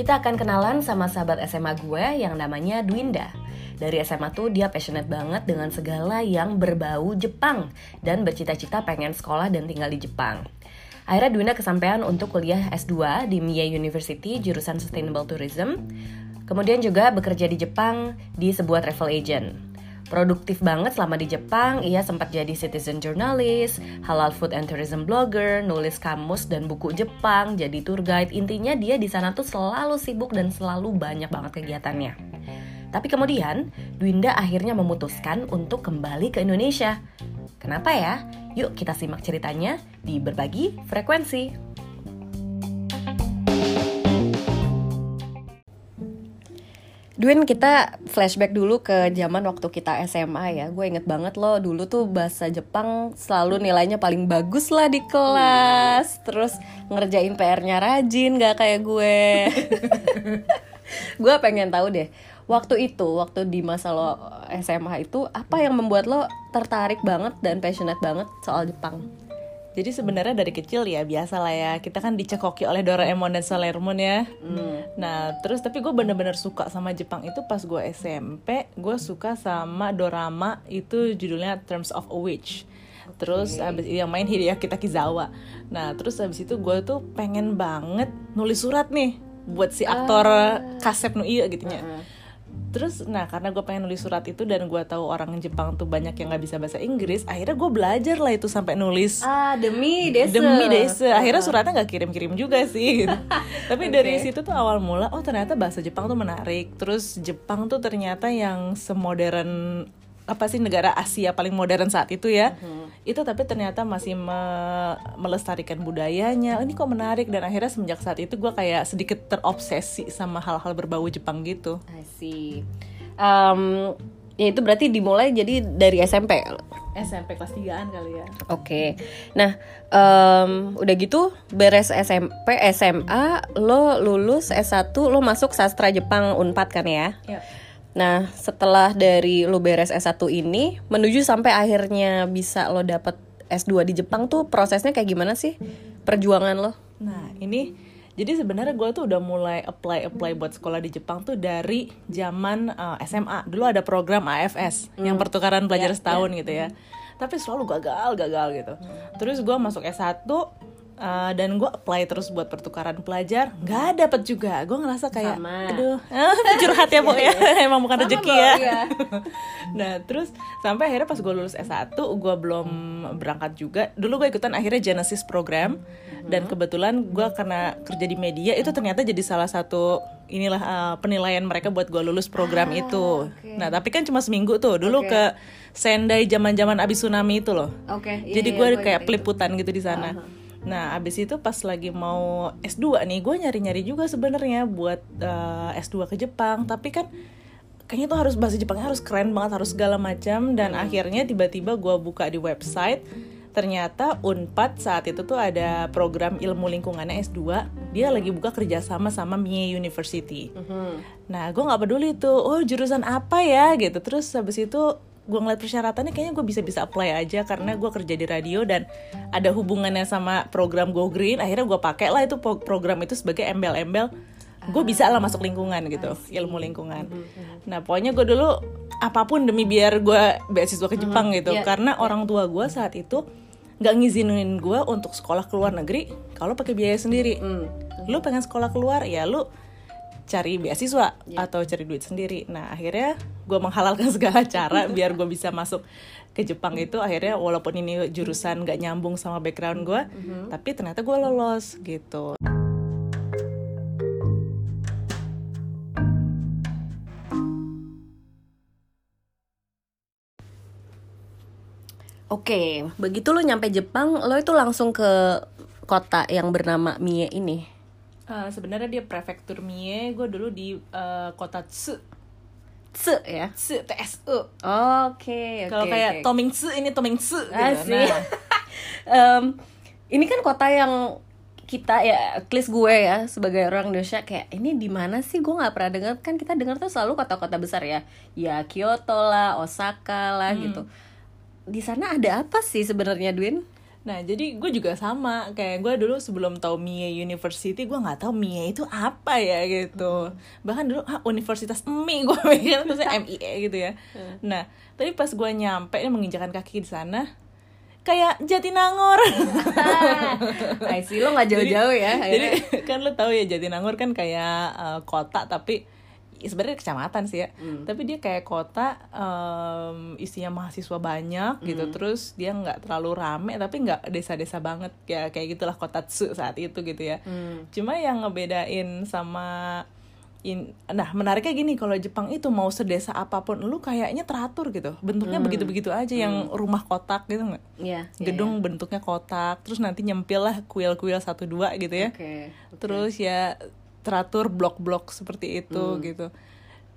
Kita akan kenalan sama sahabat SMA gue yang namanya Dwinda. Dari SMA tuh dia passionate banget dengan segala yang berbau Jepang dan bercita-cita pengen sekolah dan tinggal di Jepang. Akhirnya Dwinda kesampaian untuk kuliah S2 di Mie University jurusan Sustainable Tourism. Kemudian juga bekerja di Jepang di sebuah travel agent. Produktif banget selama di Jepang, ia sempat jadi citizen journalist, halal food and tourism blogger, nulis kamus dan buku Jepang, jadi tour guide. Intinya dia di sana tuh selalu sibuk dan selalu banyak banget kegiatannya. Tapi kemudian, Dwinda akhirnya memutuskan untuk kembali ke Indonesia. Kenapa ya? Yuk kita simak ceritanya di Berbagi Frekuensi. Dwin kita flashback dulu ke zaman waktu kita SMA ya. Gue inget banget loh dulu tuh bahasa Jepang selalu nilainya paling bagus lah di kelas. Terus ngerjain PR-nya rajin gak kayak gue. Gue pengen tahu deh Waktu itu, waktu di masa lo SMA itu Apa yang membuat lo tertarik banget dan passionate banget soal Jepang? Jadi sebenarnya dari kecil ya biasa lah ya kita kan dicekoki oleh Doraemon dan Sailor Moon ya. Hmm. Nah terus tapi gue bener-bener suka sama Jepang itu pas gue SMP gue suka sama dorama itu judulnya Terms of a Witch. Terus abis yang main Hideaki Takizawa. Nah terus abis itu gue tuh pengen banget nulis surat nih buat si aktor uh. Kasep no iya gitu ya. Terus nah karena gue pengen nulis surat itu dan gue tahu orang Jepang tuh banyak yang nggak bisa bahasa Inggris akhirnya gue belajar lah itu sampai nulis. Ah demi desa. Demi desa. Akhirnya suratnya nggak kirim-kirim juga sih. Gitu. tapi okay. dari situ tuh awal mula oh ternyata bahasa Jepang tuh menarik. Terus Jepang tuh ternyata yang semodern apa sih negara Asia paling modern saat itu ya. Mm-hmm. itu tapi ternyata masih me melestarikan budayanya. Ini kok menarik dan akhirnya semenjak saat itu gue kayak sedikit terobsesi sama hal-hal berbau Jepang gitu. I see. Um, ya itu berarti dimulai jadi dari SMP SMP kelas 3an kali ya. Oke. Okay. nah um, udah gitu beres SMP SMA lo lulus S1 lo masuk sastra Jepang Unpad kan ya? Yep Nah, setelah dari lo beres S1 ini menuju sampai akhirnya bisa lo dapet S2 di Jepang tuh prosesnya kayak gimana sih? Perjuangan lo? Nah, ini jadi sebenarnya gue tuh udah mulai apply apply buat sekolah di Jepang tuh dari zaman uh, eh, SMA. Dulu ada program AFS hmm. yang pertukaran pelajar yeah, setahun yeah. gitu ya. Tapi selalu gagal, gagal gitu. Hmm. Terus gue masuk S1 uh, dan gue apply terus buat pertukaran pelajar nggak dapet juga gue ngerasa kayak Sama. aduh curhat ya bu ya emang bukan rezeki ya iya. nah terus sampai akhirnya pas gue lulus S1 gue belum berangkat juga dulu gue ikutan akhirnya Genesis program dan mm-hmm. kebetulan gue karena kerja di media itu ternyata jadi salah satu inilah uh, penilaian mereka buat gue lulus program ah, itu okay. nah tapi kan cuma seminggu tuh dulu okay. ke Sendai zaman-zaman abis tsunami itu loh. Okay. Jadi iya, gue iya, kayak peliputan gitu di sana. Uh -huh Nah, abis itu pas lagi mau S2 nih, gue nyari-nyari juga sebenarnya buat uh, eh, S2 ke Jepang, tapi kan kayaknya tuh harus bahasa Jepangnya harus keren banget, harus segala macam. Dan hmm. akhirnya tiba-tiba gue buka di website ternyata Unpad saat itu tuh ada program ilmu lingkungannya S2 dia lagi buka kerjasama sama Mie University. Uh -huh. nah gue nggak peduli tuh oh jurusan apa ya? Gitu. Terus habis itu gue ngeliat persyaratannya kayaknya gue bisa bisa apply aja karena gue kerja di radio dan ada hubungannya sama program Go Green akhirnya gue pakai lah itu program itu sebagai embel-embel gue bisa lah masuk lingkungan gitu ilmu lingkungan mm-hmm, mm-hmm. nah pokoknya gue dulu apa pun demi biar gue beasiswa ke Jepang mm-hmm. gitu yeah, karena yeah. orang tua gue saat itu nggak ngizinin gue untuk sekolah ke luar negeri kalau pakai biaya sendiri mm. lu pengen sekolah keluar ya lu cari beasiswa yeah. atau cari duit sendiri. Nah akhirnya gue menghalalkan segala cara biar gue bisa masuk ke Jepang itu akhirnya walaupun ini jurusan gak nyambung sama background gue, mm -hmm. tapi ternyata gue lolos gitu. Oke, begitu lo nyampe Jepang, lo itu langsung ke kota yang bernama Mie ini. Uh, sebenarnya dia prefektur Mie, gue dulu di uh, kota Tsu. Tsu ya? Tsu, T S U. Oke, Kalau kayak okay. Toming Tsu, ini Toming Tsu. Gitu. Nah. um, ini kan kota yang kita ya, at least gue ya sebagai orang Indonesia kayak ini di mana sih gue nggak pernah dengar kan kita dengar tuh selalu kota-kota besar ya, ya Kyoto lah, Osaka lah hmm. gitu. Di sana ada apa sih sebenarnya, Dwin? Nah, jadi gue juga sama. Kayak gue dulu sebelum tahu Mie University, gue nggak tahu Mie itu apa ya gitu. Bahkan dulu ah, Universitas MI gue pikir terus MIE gitu ya. Nah, tapi pas gue nyampe menginjakan kaki di sana, kayak Jatinangor. I see lo nggak jauh-jauh ya. Jadi kan lo tahu ya Jatinangor kan kayak eh, kota tapi sebenarnya kecamatan sih ya. Hmm. Tapi dia kayak kota em, isinya mahasiswa banyak gitu. Hmm. Terus dia nggak terlalu rame tapi nggak desa-desa banget ya kayak gitulah kota Tsu saat itu gitu ya. Hmm. Cuma yang ngebedain sama in, nah menariknya gini kalau Jepang itu mau sedesa apa pun lu kayaknya teratur gitu bentuknya begitu-begitu aja yang rumah kotak gitu nggak Hmm. Iya. gedung bentuknya kotak terus nanti nyempil lah kuil-kuil satu dua gitu ya Oke. terus ya teratur blok-blok seperti itu Hmm. gitu.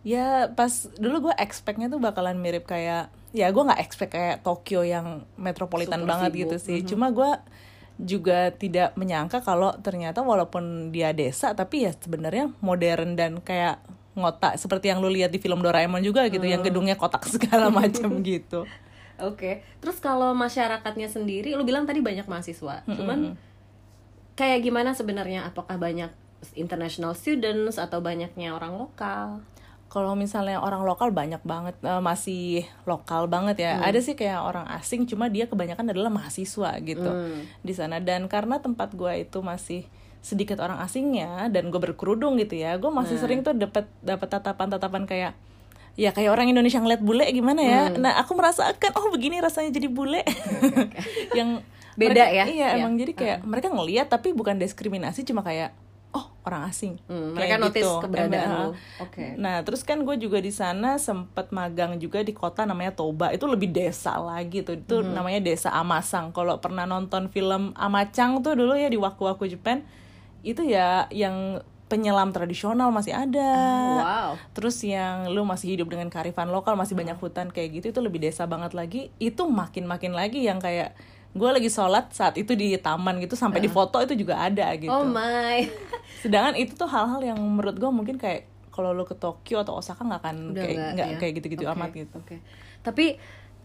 Ya pas dulu gue expectnya tuh bakalan mirip kayak ya gue nggak expect kayak Tokyo yang metropolitan Super banget sibuk. gitu sih. Cuma gue juga tidak menyangka kalau ternyata walaupun dia desa tapi ya sebenarnya modern dan kayak ngotak seperti yang lu lihat di film Doraemon juga gitu yang gedungnya kotak segala macam gitu. Oke, terus kalau masyarakatnya sendiri, lu bilang tadi banyak mahasiswa, cuman kayak gimana sebenarnya? Apakah banyak international students atau banyaknya orang lokal? Kalau misalnya orang lokal banyak banget eh, masih lokal banget ya. Ada sih kayak orang asing cuma dia kebanyakan adalah mahasiswa gitu Hmm. di sana dan karena tempat gua itu masih sedikit orang asingnya dan gue berkerudung gitu ya. Gue masih sering tuh dapat dapat tatapan-tatapan kayak ya kayak orang Indonesia ngeliat bule gimana ya. Nah, aku merasakan oh begini rasanya jadi bule. Yang Beda mereka- ya? Iya, Iya. emang jadi kayak mereka ngeliat tapi bukan diskriminasi cuma kayak orang asing. Hmm, Kayak mereka notice gitu. keberadaan Emang, lu. ah. Oke. Nah, terus kan gue juga di sana sempet magang juga di kota namanya Toba. Itu lebih desa lagi tuh. Itu Mhm. namanya Desa Amasang. Kalau pernah nonton film Amacang tuh dulu ya di Waku-Waku Japan, itu ya yang penyelam tradisional masih ada. Wow. Terus yang lu masih hidup dengan kearifan lokal, masih banyak hutan kayak gitu itu lebih desa banget lagi. Itu makin-makin lagi yang kayak gue lagi sholat saat itu di taman gitu sampai di foto itu juga ada gitu. Oh my. Sedangkan itu tuh hal-hal yang menurut gue mungkin kayak kalau lo ke Tokyo atau Osaka nggak akan Udah kayak nggak, ya? kayak gitu-gitu Oke, amat gitu. Oke. Tapi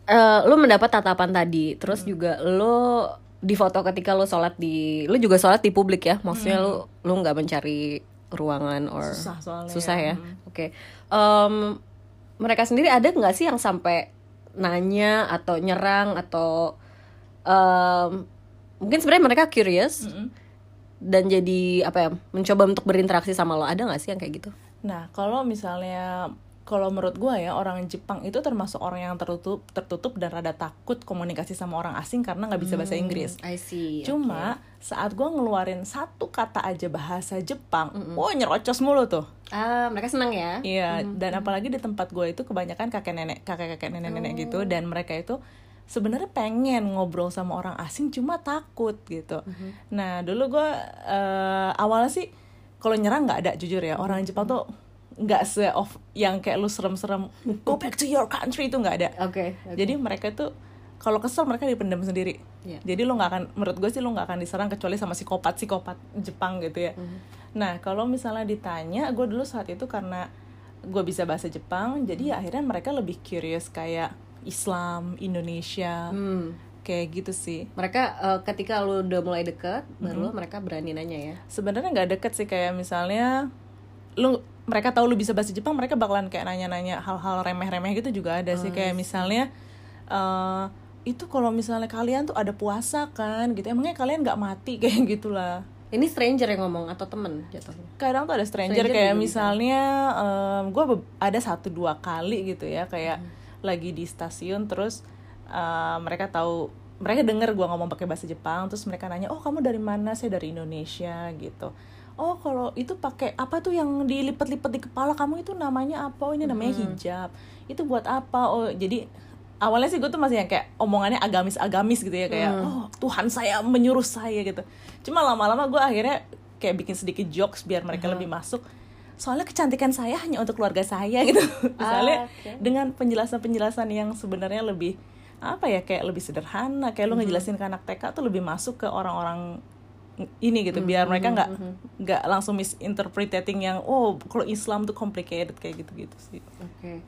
eh, lu mendapat tatapan tadi, terus juga lu di foto ketika lu sholat di, lu juga sholat di publik ya, maksudnya lu lu nggak mencari ruangan or Susah soalnya susah ya. ya. Oke. Em, mereka sendiri ada nggak sih yang sampai nanya atau nyerang atau em, mungkin sebenarnya mereka curious dan jadi apa ya mencoba untuk berinteraksi sama lo ada nggak sih yang kayak gitu? Nah kalau misalnya kalau menurut gue ya orang Jepang itu termasuk orang yang tertutup tertutup dan rada takut komunikasi sama orang asing karena nggak bisa bahasa Inggris. I see. Cuma saat gue ngeluarin satu kata aja bahasa Jepang, oh nyerocos mulu tuh. Ah, mereka senang ya? Iya, dan apalagi di tempat gue itu kebanyakan kakek nenek, kakek kakek nenek nenek gitu, dan mereka itu sebenarnya pengen ngobrol sama orang asing, cuma takut gitu. Nah, dulu gue eh, awalnya sih kalau nyerang nggak ada jujur ya, orang Jepang tuh nggak se off yang kayak lu serem-serem go back to your country itu nggak ada. Oke. oke. Jadi mereka tuh kalau kesel mereka dipendam sendiri. Iya. Jadi lu nggak akan, menurut gue sih lu nggak akan diserang kecuali sama psikopat psikopat Jepang gitu ya. Mhm. Nah kalau misalnya ditanya, gue dulu saat itu karena gue bisa bahasa Jepang, jadi ya akhirnya mereka lebih curious kayak Islam, Indonesia, Hmm. kayak gitu sih. Mereka eh, ketika lu udah mulai deket, baru mereka berani nanya ya. Sebenarnya nggak deket sih kayak misalnya lu mereka tahu lu bisa bahasa Jepang, mereka bakalan kayak nanya-nanya hal-hal remeh-remeh gitu juga ada sih kayak misalnya eh itu kalau misalnya kalian tuh ada puasa kan gitu emangnya kalian nggak mati kayak gitulah Ini stranger yang ngomong atau temen jatuhnya? kadang tuh ada stranger, Stranger kayak bisa. misalnya gue ada satu dua kali gitu ya kayak Hmm. Lagi di stasiun terus eh, mereka tahu mereka denger gue ngomong pakai bahasa Jepang terus mereka nanya oh kamu dari mana? Saya dari Indonesia gitu. Oh kalau itu pakai apa tuh yang dilipat-lipat di kepala kamu itu namanya apa? Oh ini namanya Hmm. hijab. Itu buat apa? Oh jadi awalnya sih gue tuh masih yang kayak omongannya agamis-agamis gitu ya kayak Hmm. oh Tuhan saya menyuruh saya gitu. Cuma lama-lama gue akhirnya kayak bikin sedikit jokes biar mereka Hmm. lebih masuk soalnya kecantikan saya hanya untuk keluarga saya gitu misalnya Ah, oke. dengan penjelasan-penjelasan yang sebenarnya lebih apa ya kayak lebih sederhana kayak lu Hmm. ngejelasin ke anak TK tuh lebih masuk ke orang-orang ini gitu biar Hmm, mereka nggak nggak langsung misinterpreting yang oh kalau Islam tuh complicated kayak gitu-gitu sih Oke.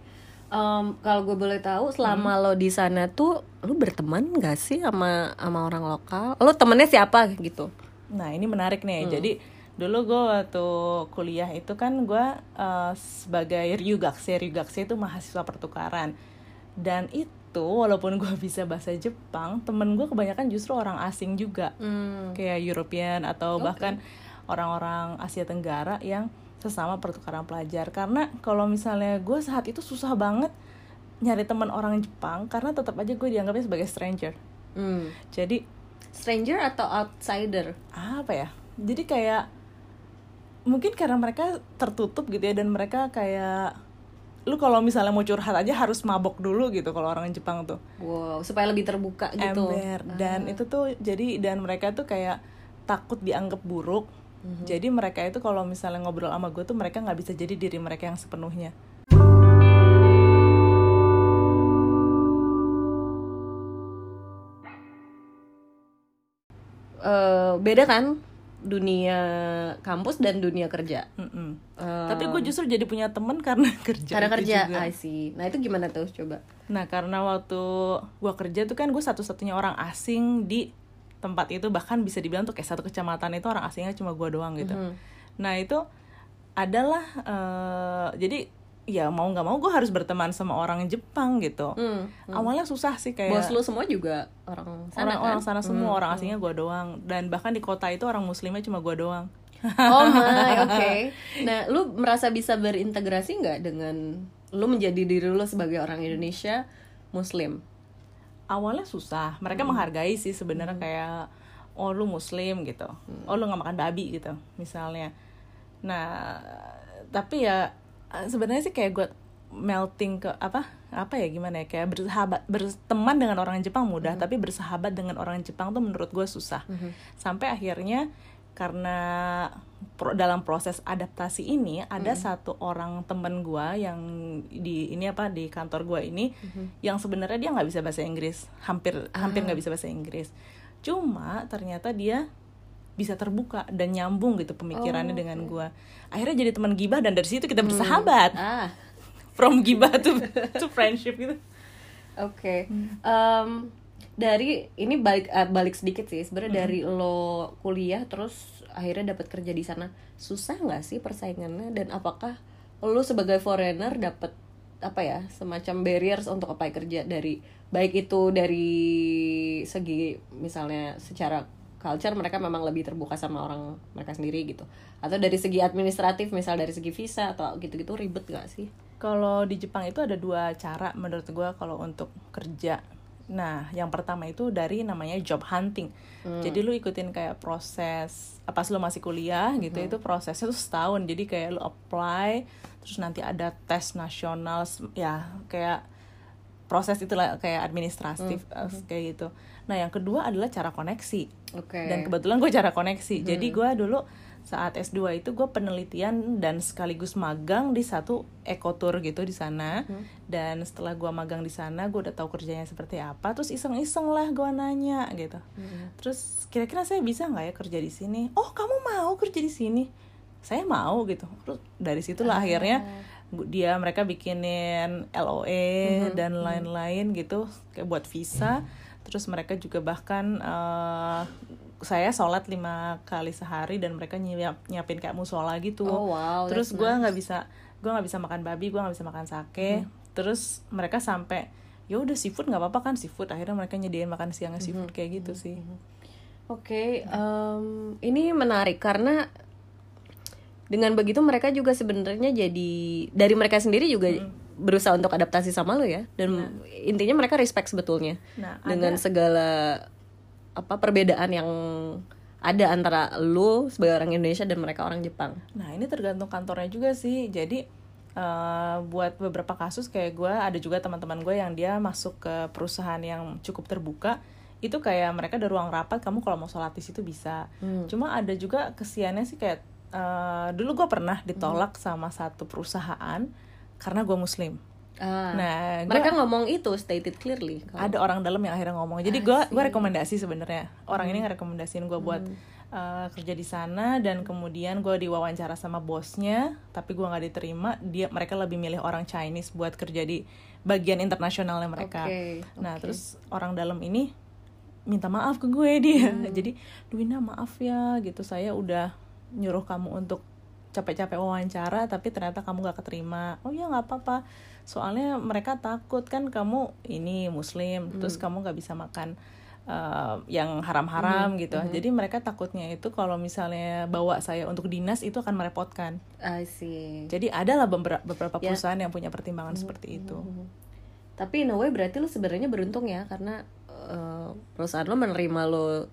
Em, kalau gue boleh tahu selama lo di sana tuh lo berteman gak sih sama sama orang lokal? Lo temennya siapa gitu? Nah ini menarik nih. Jadi dulu gue waktu kuliah itu kan gue eh, sebagai ryugakse, ryugakse itu mahasiswa pertukaran. Dan itu walaupun gue bisa bahasa Jepang, temen gue kebanyakan justru orang asing juga, Hmm. kayak European atau bahkan orang-orang Asia Tenggara yang sesama pertukaran pelajar. Karena kalau misalnya gue saat itu susah banget nyari teman orang Jepang karena tetap aja gue dianggapnya sebagai stranger. Hmm. Jadi Stranger atau outsider? apa ya jadi kayak mungkin karena mereka tertutup gitu ya dan mereka kayak lu kalau misalnya mau curhat aja harus mabok dulu gitu kalau orang Jepang tuh. Wow, supaya lebih terbuka gitu. ember dan itu tuh jadi dan mereka tuh kayak takut dianggap buruk. Jadi mereka itu kalau misalnya ngobrol sama gue tuh mereka nggak bisa jadi diri mereka yang sepenuhnya. Eh, beda kan dunia kampus dan dunia kerja. Mm-mm. Eh, tapi gue justru jadi punya temen karena kerja Karena kerja, juga. I see. Nah itu gimana tuh coba? Nah karena waktu gua kerja tuh kan gue satu-satunya orang asing di tempat itu bahkan bisa dibilang tuh kayak satu kecamatan itu orang asingnya cuma gua doang gitu. Mhm. Nah itu adalah eh, jadi ya mau nggak mau gue harus berteman sama orang Jepang gitu. Hmm. Awalnya susah sih kayak Bos lu semua juga orang sana orang kan? orang sana semua orang asingnya gua doang dan bahkan di kota itu orang muslimnya cuma gua doang. Oh my, oke. Nah, lu merasa bisa berintegrasi nggak dengan lu menjadi diri lu sebagai orang Indonesia Muslim? awalnya susah mereka menghargai sih sebenarnya kayak oh lu muslim gitu oh lu nggak makan babi gitu misalnya nah tapi ya sebenarnya sih kayak gue melting ke apa apa ya gimana ya kayak bersahabat berteman dengan orang Jepang mudah tapi bersahabat dengan orang Jepang tuh menurut gue susah. Sampai akhirnya karena pro- dalam proses adaptasi ini ada satu orang temen gua yang di ini apa di kantor gua ini yang sebenarnya dia nggak bisa bahasa Inggris. Hampir hampir nggak bisa bahasa Inggris. Cuma ternyata dia bisa terbuka dan nyambung gitu pemikirannya dengan gua akhirnya jadi teman gibah dan dari situ kita bersahabat Ah, from gibah to to friendship gitu oke. Hmm. Em, dari ini balik eh, balik sedikit sih. Sebenarnya Hmm. dari lo kuliah terus akhirnya dapat kerja di sana. Susah nggak sih persaingannya dan apakah lo sebagai foreigner dapat apa ya semacam barriers untuk apply kerja dari baik itu dari segi misalnya secara culture mereka memang lebih terbuka sama orang mereka sendiri gitu atau dari segi administratif misal dari segi visa atau gitu-gitu ribet gak sih Kalau di Jepang itu ada dua cara menurut gua kalau untuk kerja. Nah, yang pertama itu dari namanya job hunting. Jadi lu ikutin kayak proses pas lu masih kuliah gitu itu prosesnya tuh setahun. Jadi kayak lu apply terus nanti ada tes nasional ya kayak proses itulah kayak administratif eh, kayak gitu. Nah, yang kedua adalah cara koneksi. Oke Dan kebetulan gue cara koneksi. Jadi gue dulu saat S2 itu gue penelitian dan sekaligus magang di satu ekotur gitu di sana. Dan setelah gue magang di sana, gue udah tahu kerjanya seperti apa. Terus iseng-iseng lah gue nanya gitu. Terus kira-kira saya bisa nggak ya kerja di sini? Oh kamu mau kerja di sini? Saya mau gitu. Terus dari situlah akhirnya bu- dia mereka bikinin LOE dan lain-lain gitu kayak buat visa. Terus mereka juga bahkan eh, saya sholat lima kali sehari dan mereka nyiap, nyiapin kayak musola gitu. Oh, wow, Terus gue nggak bisa gue nggak bisa makan babi, gue nggak bisa makan sake. Terus mereka sampai ya udah seafood nggak apa-apa kan seafood. Akhirnya mereka nyediain makan siangnya seafood kayak gitu sih. Oke, em, ini menarik karena dengan begitu mereka juga sebenarnya jadi dari mereka sendiri juga berusaha untuk adaptasi sama lo ya dan intinya mereka respect sebetulnya Nah, dengan segala apa perbedaan yang ada antara lo sebagai orang Indonesia dan mereka orang Jepang. Nah ini tergantung kantornya juga sih. Jadi eh, buat beberapa kasus kayak gue ada juga teman-teman gue yang dia masuk ke perusahaan yang cukup terbuka. Itu kayak mereka ada ruang rapat. Kamu kalau mau sholat di situ bisa. Cuma ada juga kesiannya sih kayak eh, dulu gue pernah ditolak sama satu perusahaan karena gue muslim. Ah, Nah, gua- mereka ngomong itu stated clearly. kalau- ada orang dalam yang akhirnya ngomong. Jadi gue gue rekomendasi sebenarnya. Orang ini ngerekomendasiin gue buat uh, kerja di sana dan kemudian gue diwawancara sama bosnya tapi gue nggak diterima dia mereka lebih milih orang Chinese buat kerja di bagian internasionalnya mereka. Oke, nah oke. terus orang dalam ini minta maaf ke gue dia. Jadi Duwina maaf ya gitu. Saya udah nyuruh kamu untuk capek-capek wawancara tapi ternyata kamu gak keterima. Oh ya nggak apa-apa. Soalnya mereka takut kan kamu ini muslim terus kamu nggak bisa makan eh, yang haram-haram gitu. Jadi mereka takutnya itu kalau misalnya bawa saya untuk dinas itu akan merepotkan. I see. jadi adalah beberapa beberapa perusahaan yang punya pertimbangan seperti itu. Tapi in a way berarti lu sebenarnya beruntung ya karena eh, perusahaan lo menerima lo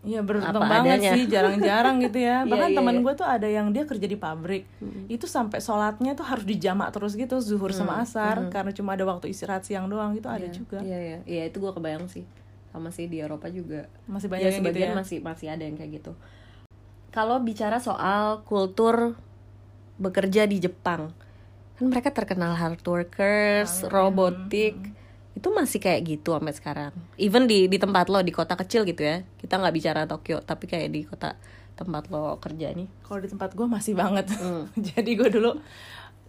Iya beruntung Apa banget adanya. sih jarang-jarang gitu ya. Iya, Bahkan iya, teman iya. gue tuh ada yang dia kerja di pabrik. Itu sampai sholatnya tuh harus dijamak terus gitu zuhur sama asar karena cuma ada waktu istirahat siang doang gitu ada juga. Iya iya. Iya itu gua kebayang sih. Sama sih di Eropa juga. Masih ya, banyak yang gitu sebagian ya. masih masih ada yang kayak gitu. Kalau bicara soal kultur bekerja di Jepang, kan mereka terkenal hard workers, robotik. Itu masih kayak gitu sampai sekarang. Even di di tempat lo di kota kecil gitu ya. Kita nggak bicara Tokyo, tapi kayak di kota tempat lo kerja nih. Kalau di tempat gue masih banget. Hmm. Jadi gue dulu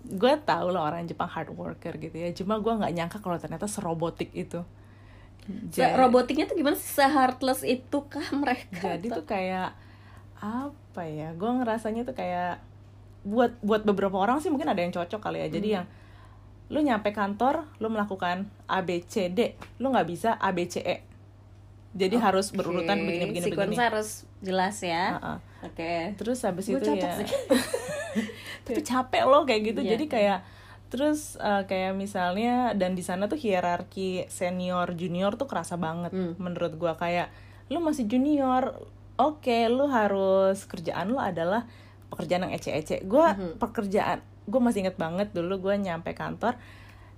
gue tahu lah orang Jepang hard worker gitu ya. Cuma gue nggak nyangka kalau ternyata serobotik itu. Se- robotiknya tuh gimana sih? Se-heartless itu kah mereka? jadi tuh kayak apa ya gue ngerasanya tuh kayak buat buat beberapa orang sih mungkin ada yang cocok kali ya jadi Hmm. yang lu nyampe kantor lu melakukan A B C D lu nggak bisa A B C E jadi harus berurutan begini begini sequence begini harus jelas ya. Heeh. Oke. terus habis Gua itu ya tapi capek loh kayak gitu Iya. jadi kayak terus eh, kayak misalnya dan di sana tuh hierarki senior junior tuh kerasa banget Hmm. menurut gua kayak lu masih junior oke lu harus kerjaan lu adalah pekerjaan yang ece-ece gua Hmm. pekerjaan gue masih inget banget dulu gue nyampe kantor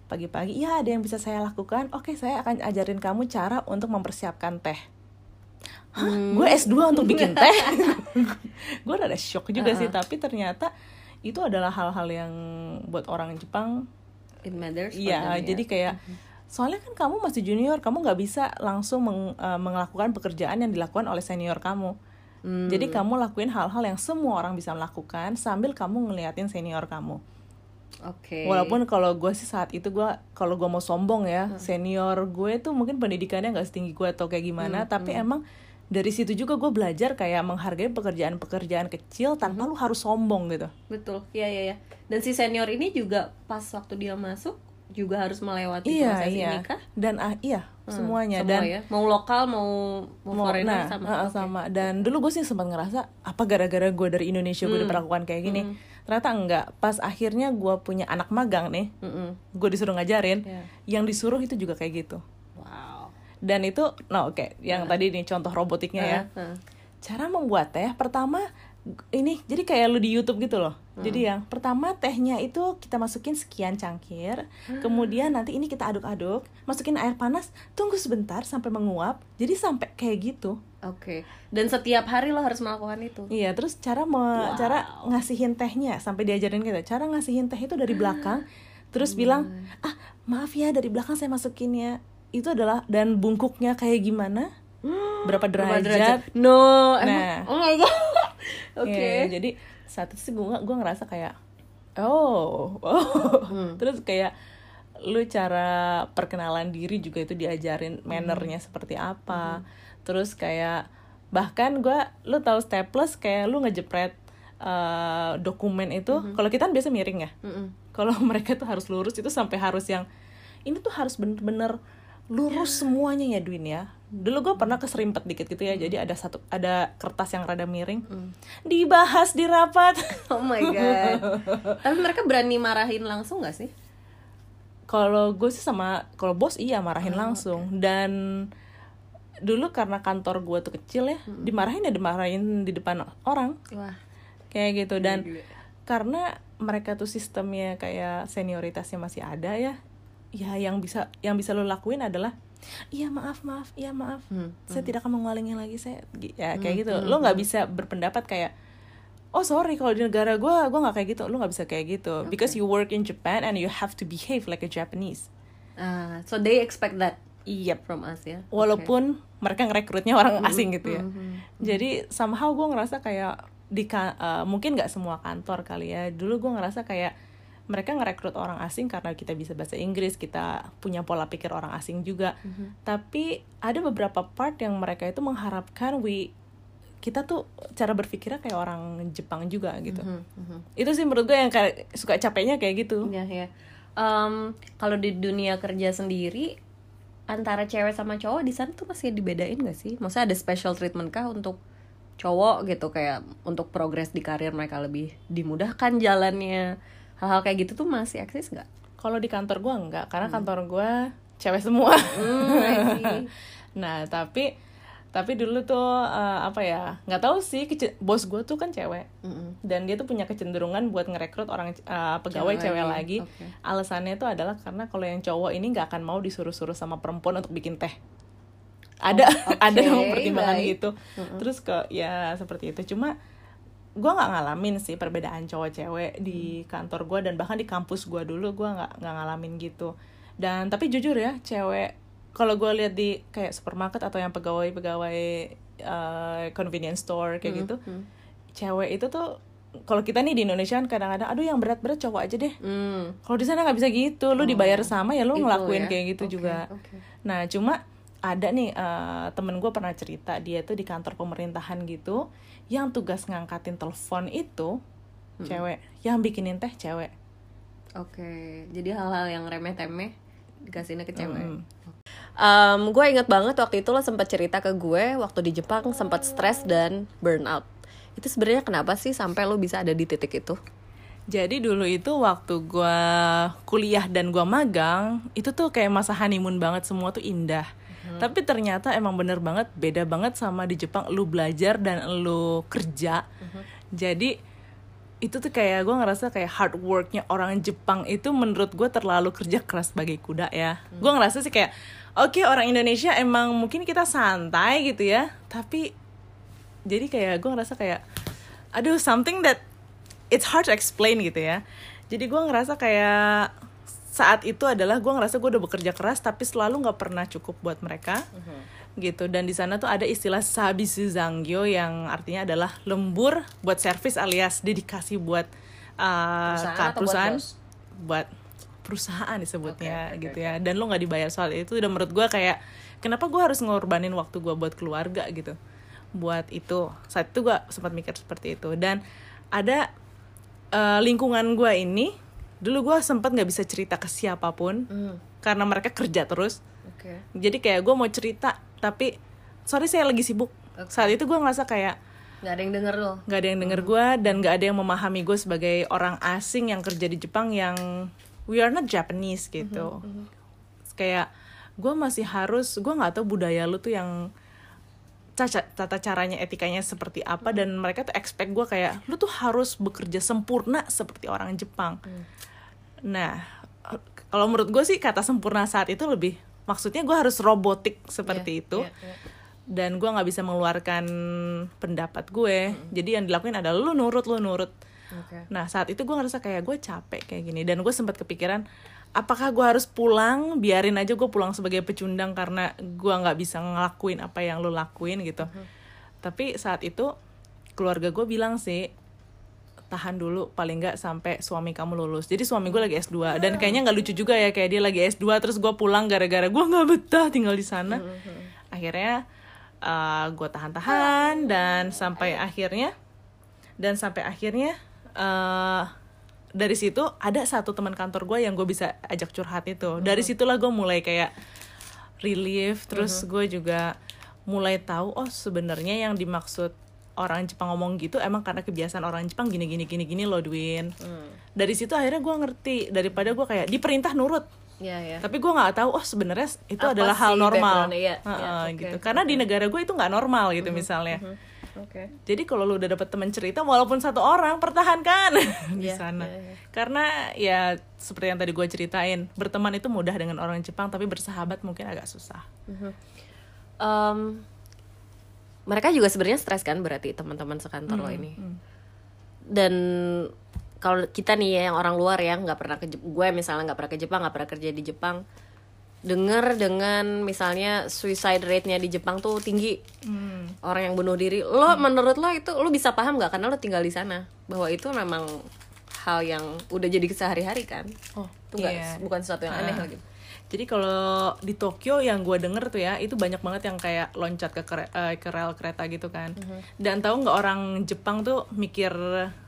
pagi-pagi ya ada yang bisa saya lakukan oke saya akan ajarin kamu cara untuk mempersiapkan teh Hah, Hmm. gue S2 untuk bikin teh gue rada shock juga sih Uh-uh. tapi ternyata itu adalah hal-hal yang buat orang Jepang It matters. iya ya. jadi kayak soalnya kan kamu masih junior kamu nggak bisa langsung meng- eh, melakukan pekerjaan yang dilakukan oleh senior kamu Hmm. jadi kamu lakuin hal-hal yang semua orang bisa melakukan sambil kamu ngeliatin senior kamu Oke. Walaupun kalau gue sih saat itu gue kalau gue mau sombong ya senior gue tuh mungkin pendidikannya nggak setinggi gue atau kayak gimana tapi emang dari situ juga gue belajar kayak menghargai pekerjaan-pekerjaan kecil tanpa lu harus sombong gitu. betul. Iya iya ya. Dan si senior ini juga pas waktu dia masuk juga harus melewati Iya proses iya. ini kah? Dan ah, iya semuanya Semua dan ya. Mau lokal mau mau, mau foreigner nah sama. uh, Oke. sama dan dulu gue sih sempat ngerasa apa gara-gara gue dari Indonesia gue diperlakukan kayak gini ternyata enggak pas akhirnya gue punya anak magang nih Mm-mm. gue disuruh ngajarin Iya. yang disuruh itu juga kayak gitu Wow. dan itu nah oke yang tadi nih contoh robotiknya ya Heeh. cara membuat teh pertama ini jadi kayak lu di YouTube gitu loh jadi yang pertama tehnya itu kita masukin sekian cangkir kemudian nanti ini kita aduk-aduk masukin air panas tunggu sebentar sampai menguap jadi sampai kayak gitu Oke. Dan setiap hari lo harus melakukan itu. iya terus cara me- cara ngasihin tehnya sampai diajarin kita cara ngasihin teh itu dari belakang terus bilang ah maaf ya dari belakang saya masukin ya itu adalah dan bungkuknya kayak gimana berapa Berapa derajat No, emang. Nah. Oh my god. Oke. Iya, jadi saat itu sih gue gue ngerasa kayak oh, oh. Hmm. terus kayak lu cara perkenalan diri juga itu diajarin Hmm. mannernya seperti apa terus kayak bahkan gue lu tahu staples kayak lu ngejepret eh, dokumen itu Hmm. kalau kita kan biasa miring ya Mm-mm. kalau mereka tuh harus lurus itu sampai harus yang ini tuh harus bener-bener lurus semuanya ya Dwin ya dulu gue pernah keserimpet dikit gitu ya jadi ada satu ada kertas yang rada miring. Dibahas di rapat. Oh my god. Tapi mereka berani marahin langsung gak sih? kalau gue sih sama kalau bos iya marahin langsung. dan dulu karena kantor gue tuh kecil ya dimarahin ya dimarahin di depan orang. Wah. kayak gitu. Dan Gila. karena mereka tuh sistemnya kayak senioritasnya masih ada ya ya yang bisa yang bisa lo lakuin adalah iya maaf maaf iya maaf. Hmm, saya tidak akan mengulangi lagi saya ya kayak gitu. lo nggak bisa berpendapat kayak oh sorry kalau di negara gue gue nggak kayak gitu. Lu nggak bisa kayak gitu. Because you work in Japan and you have to behave like a Japanese. Ah, so they expect that Yep. from us ya. walaupun mereka ngerekrutnya orang asing gitu ya. mhm. jadi somehow gue ngerasa kayak di eh, mungkin nggak semua kantor kali ya. Dulu gue ngerasa kayak mereka ngerekrut orang asing karena kita bisa bahasa Inggris kita punya pola pikir orang asing juga tapi ada beberapa part yang mereka itu mengharapkan we kita tuh cara berpikirnya kayak orang Jepang juga gitu Mhm, mhm. itu sih menurut gue yang kayak suka capeknya kayak gitu Ya, ya. Em, kalau di dunia kerja sendiri antara cewek sama cowok di sana tuh masih dibedain gak sih? Maksudnya ada special treatment kah untuk cowok gitu kayak untuk progres di karir mereka lebih dimudahkan jalannya hal-hal kayak gitu tuh masih eksis nggak? kalau di kantor gue enggak karena kantor gue cewek semua Hmm, nah tapi tapi dulu tuh eh, apa ya nggak tahu sih kece- bos gue tuh kan cewek Mm-mm. dan dia tuh punya kecenderungan buat ngerekrut orang eh, pegawai Cewek cewek, lagi. Oke. alasannya itu adalah karena kalau yang cowok ini nggak akan mau disuruh-suruh sama perempuan untuk bikin teh ada oke, ada yang pertimbangan baik. gitu terus ke ya seperti itu cuma gue nggak ngalamin sih perbedaan cowok cewek di kantor gue dan bahkan di kampus gue dulu gue nggak nggak ngalamin gitu dan tapi jujur ya cewek kalau gue lihat di kayak supermarket atau yang pegawai pegawai eh, convenience store kayak gitu Hmm. cewek itu tuh kalau kita nih di Indonesia kan kadang-kadang aduh yang berat-berat cowok aja deh Hmm. kalau di sana nggak bisa gitu lu dibayar sama ya lu ngelakuin ya. kayak gitu Oke, juga oke. nah cuma ada nih eh, temen gue pernah cerita dia tuh di kantor pemerintahan gitu yang tugas ngangkatin telepon itu cewek yang bikinin teh cewek Oke, jadi hal-hal yang remeh-temeh dikasihnya ke cewek. Mm. Um, gue inget banget waktu itu lo sempat cerita ke gue waktu di Jepang sempat stres dan burnout. Itu sebenarnya kenapa sih sampai lo bisa ada di titik itu? Jadi dulu itu waktu gua kuliah dan gua magang, itu tuh kayak masa honeymoon banget, semua tuh indah. Tapi ternyata emang bener banget, beda banget sama di Jepang, lu belajar dan lu kerja. Jadi itu tuh kayak gue ngerasa kayak hard worknya orang Jepang itu menurut gue terlalu kerja keras sebagai kuda ya. Gue ngerasa sih kayak, oke orang Indonesia emang mungkin kita santai gitu ya, tapi jadi kayak gue ngerasa kayak aduh something that it's hard to explain gitu ya jadi gue ngerasa kayak saat itu adalah gue ngerasa gue udah bekerja keras tapi selalu nggak pernah cukup buat mereka. Gitu. Dan di sana tuh ada istilah sabisu zangyo yang artinya adalah lembur buat servis alias dedikasi buat uh, Perusahaan buat perusahaan bos? buat perusahaan disebutnya Oke, oke, gitu ya. dan lo nggak dibayar soal itu. Udah menurut gue kayak kenapa gue harus ngorbanin waktu gue buat keluarga gitu. Buat itu. Saat itu gue sempat mikir seperti itu. Dan ada eh, lingkungan gue ini dulu gue sempat nggak bisa cerita ke siapa pun Hmm. karena mereka kerja terus. Oke. jadi kayak gue mau cerita tapi sorry saya lagi sibuk. Saat itu gue ngerasa kayak Gak ada yang denger lo. nggak ada yang denger gue dan nggak ada yang memahami gue sebagai orang asing yang kerja di Jepang yang we are not Japanese gitu. Kayak gue masih harus gue nggak tahu budaya lu tuh yang caca, tata caranya etikanya seperti apa dan mereka tuh expect gue kayak lu tuh harus bekerja sempurna seperti orang Jepang nah kalau menurut gue sih kata sempurna saat itu lebih maksudnya gue harus robotik seperti Iya, itu. iya, iya. dan gue nggak bisa mengeluarkan pendapat gue. Jadi yang dilakuin adalah lu nurut lu nurut. Oke. nah saat itu gue ngerasa kayak gue capek kayak gini. Dan gue sempat kepikiran apakah gue harus pulang? Biarin aja gue pulang sebagai pecundang karena gue nggak bisa ngelakuin apa yang lu lakuin gitu. Tapi saat itu keluarga gue bilang sih tahan dulu paling nggak sampai suami kamu lulus. Jadi suami gue lagi S2 dan kayaknya nggak lucu juga ya kayak dia lagi S2 terus gue pulang gara-gara gue nggak betah tinggal di sana. Akhirnya gue tahan-tahan dan sampai akhirnya dan sampai akhirnya eh, dari situ ada satu teman kantor gue yang gue bisa ajak curhat itu. Dari situlah gue mulai kayak relief terus gue juga mulai tahu oh sebenarnya yang dimaksud orang Jepang ngomong gitu emang karena kebiasaan orang Jepang gini gini gini gini loh Dwin. Dari situ akhirnya gue ngerti daripada gue kayak diperintah nurut. Iya, iya. tapi gue nggak tahu oh sebenarnya itu Apa adalah hal normal? Iya, Heeh, iya, oke, gitu. karena di negara gue itu nggak normal gitu misalnya. Oke. jadi kalau lu udah dapet teman cerita walaupun satu orang pertahankan di Iya, sana. iya, iya. karena ya seperti yang tadi gue ceritain berteman itu mudah dengan orang Jepang tapi bersahabat mungkin agak susah. Em, mereka juga sebenarnya stres kan berarti teman-teman sekantor lo ini. dan kalau kita nih ya yang orang luar ya nggak pernah ke gue misalnya nggak pernah ke Jepang nggak pernah kerja di Jepang dengar dengan misalnya suicide rate-nya di Jepang tuh tinggi Hmm. orang yang bunuh diri lo menurut lo itu lo bisa paham nggak karena lo tinggal di sana bahwa itu memang hal yang udah jadi kesehari-hari kan Oh, itu nggak iya. bukan sesuatu yang aneh Ah. lagi Jadi kalau di Tokyo yang gue denger tuh ya itu banyak banget yang kayak loncat ke kere- eh, ke rel kereta gitu kan. Dan tahu nggak orang Jepang tuh mikir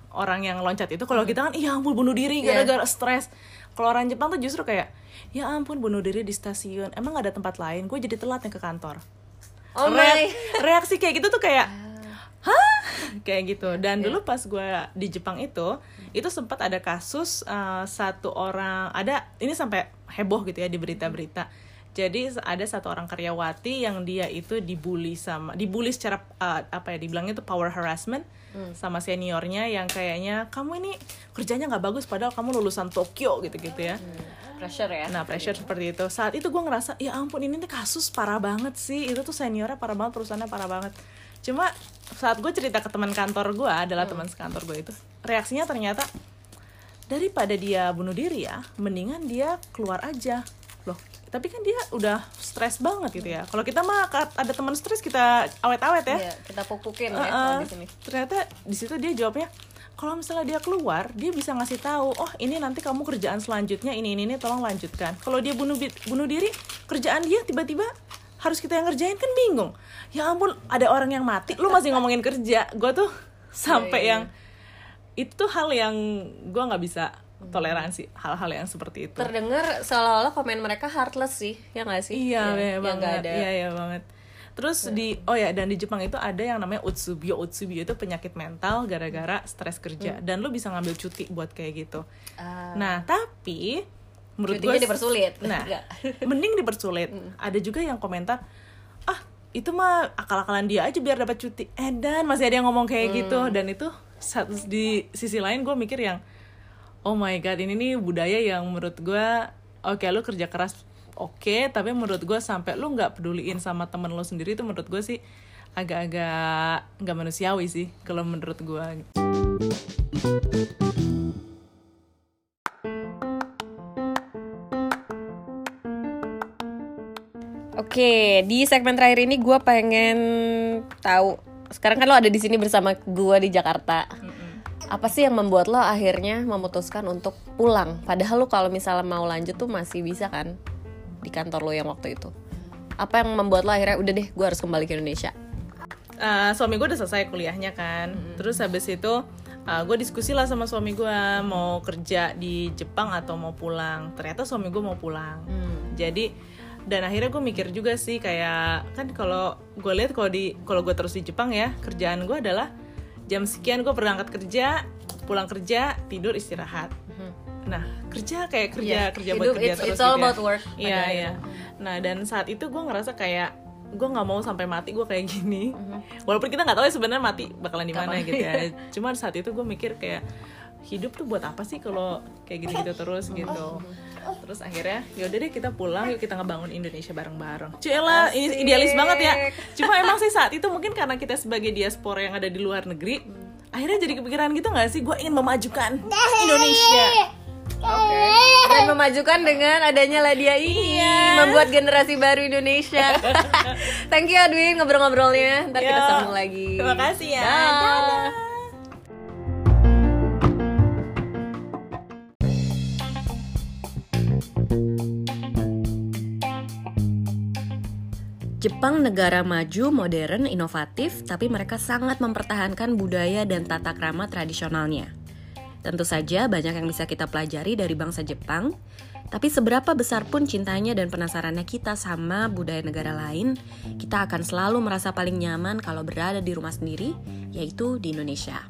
orang yang loncat itu kalau kita kan iya ampun bunuh diri Iya. gara-gara stres. Kalau orang Jepang tuh justru kayak ya ampun bunuh diri di stasiun. Emang gak ada tempat lain? Gue jadi telat nih ke kantor. oh Reak- my reaksi kayak gitu tuh kayak hah kayak gitu dan dulu pas gue di Jepang itu itu sempat ada kasus uh, satu orang ada ini sampai heboh gitu ya di berita-berita. Jadi ada satu orang karyawati yang dia itu dibully sama dibully secara uh, apa ya dibilangnya itu power harassment sama seniornya yang kayaknya kamu ini kerjanya nggak bagus padahal kamu lulusan Tokyo gitu-gitu ya. Pressure ya. Nah pressure seperti itu. Saat itu gue ngerasa Ya ampun ini nih kasus parah banget sih. Itu tuh seniornya parah banget Perusahaannya parah banget. Cuma saat gue cerita ke teman kantor gue Adalah teman sekantor gue itu Reaksinya ternyata Daripada dia bunuh diri ya Mendingan dia keluar aja. Loh tapi kan dia udah stres banget gitu ya. Kalau kita mah ada teman stres kita awet-awet ya. Iya, kita pukukin ya Uh-uh. kalau di sini. Ternyata di situ dia jawabnya kalau misalnya dia keluar dia bisa ngasih tahu oh ini nanti kamu kerjaan selanjutnya ini ini ini tolong lanjutkan. Kalau dia bunuh bunuh diri kerjaan dia tiba-tiba harus kita yang ngerjain kan bingung. Ya ampun ada orang yang mati lu masih ngomongin kerja. Gue tuh sampai iya. yang itu tuh hal yang gue nggak bisa toleransi hal-hal yang seperti itu terdengar seolah-olah komen mereka heartless sih ya nggak sih Iya, Ya, yang banget. ada Iya, iya banget. Terus di oh ya dan di Jepang itu ada yang namanya utsubyo. Utsubyo itu penyakit mental gara-gara stres kerja dan lu bisa ngambil cuti buat kayak gitu. Ah, Nah, tapi menurut gue dipersulit. Nah, mending dipersulit. Ada juga yang komentar, "Ah, itu mah akal-akalan dia aja biar dapat cuti." Eh dan masih ada yang ngomong kayak gitu dan itu satu di sisi lain gue mikir yang oh my god, ini nih budaya yang menurut gue oke lu kerja keras oke, tapi menurut gue sampai lu nggak peduliin sama temen lu sendiri itu menurut gue sih agak-agak nggak manusiawi sih kalau menurut gue. Oke, di segmen terakhir ini gue pengen tahu. Sekarang kan lo ada di sini bersama gue di Jakarta. Apa sih yang membuat lo akhirnya memutuskan untuk pulang? Padahal lo kalau misalnya mau lanjut tuh masih bisa kan di kantor lo yang waktu itu. Apa yang membuat lo akhirnya udah deh gue harus kembali ke Indonesia? Uh, suami gue udah selesai kuliahnya kan terus habis itu uh, gue diskusi lah sama suami gue mau kerja di Jepang atau mau pulang ternyata suami gue mau pulang jadi dan akhirnya gue mikir juga sih kayak kan kalau gue lihat kalau di kalau gue terus di Jepang ya kerjaan gue adalah jam sekian gue berangkat kerja pulang kerja tidur istirahat. Nah kerja kayak kerja Iya, kerja hidup, buat kerja it's- terus it's all gitu ya. about work iya pada iya. Nah dan saat itu gue ngerasa kayak gue nggak mau sampai mati gue kayak gini. Walaupun kita nggak tahu ya sebenarnya mati bakalan di mana gitu ya. Cuman saat itu gue mikir kayak hidup tuh buat apa sih kalau kayak gitu-gitu terus gitu terus akhirnya yaudah deh kita pulang yuk kita ngebangun Indonesia bareng-bareng Cila ini idealis banget ya cuma emang sih saat itu mungkin karena kita sebagai diaspora yang ada di luar negeri akhirnya jadi kepikiran gitu nggak sih gue ingin memajukan Indonesia Dan memajukan dengan adanya Ladia ini membuat generasi baru Indonesia. Thank you Adwin ngobrol-ngobrolnya. Ntar kita Yo, sambung lagi. terima kasih ya Dah. Dadah. Jepang negara maju, modern, inovatif, tapi mereka sangat mempertahankan budaya dan tata krama tradisionalnya. Tentu saja banyak yang bisa kita pelajari dari bangsa Jepang, tapi seberapa besar pun cintanya dan penasarannya kita sama budaya negara lain, kita akan selalu merasa paling nyaman kalau berada di rumah sendiri, yaitu di Indonesia.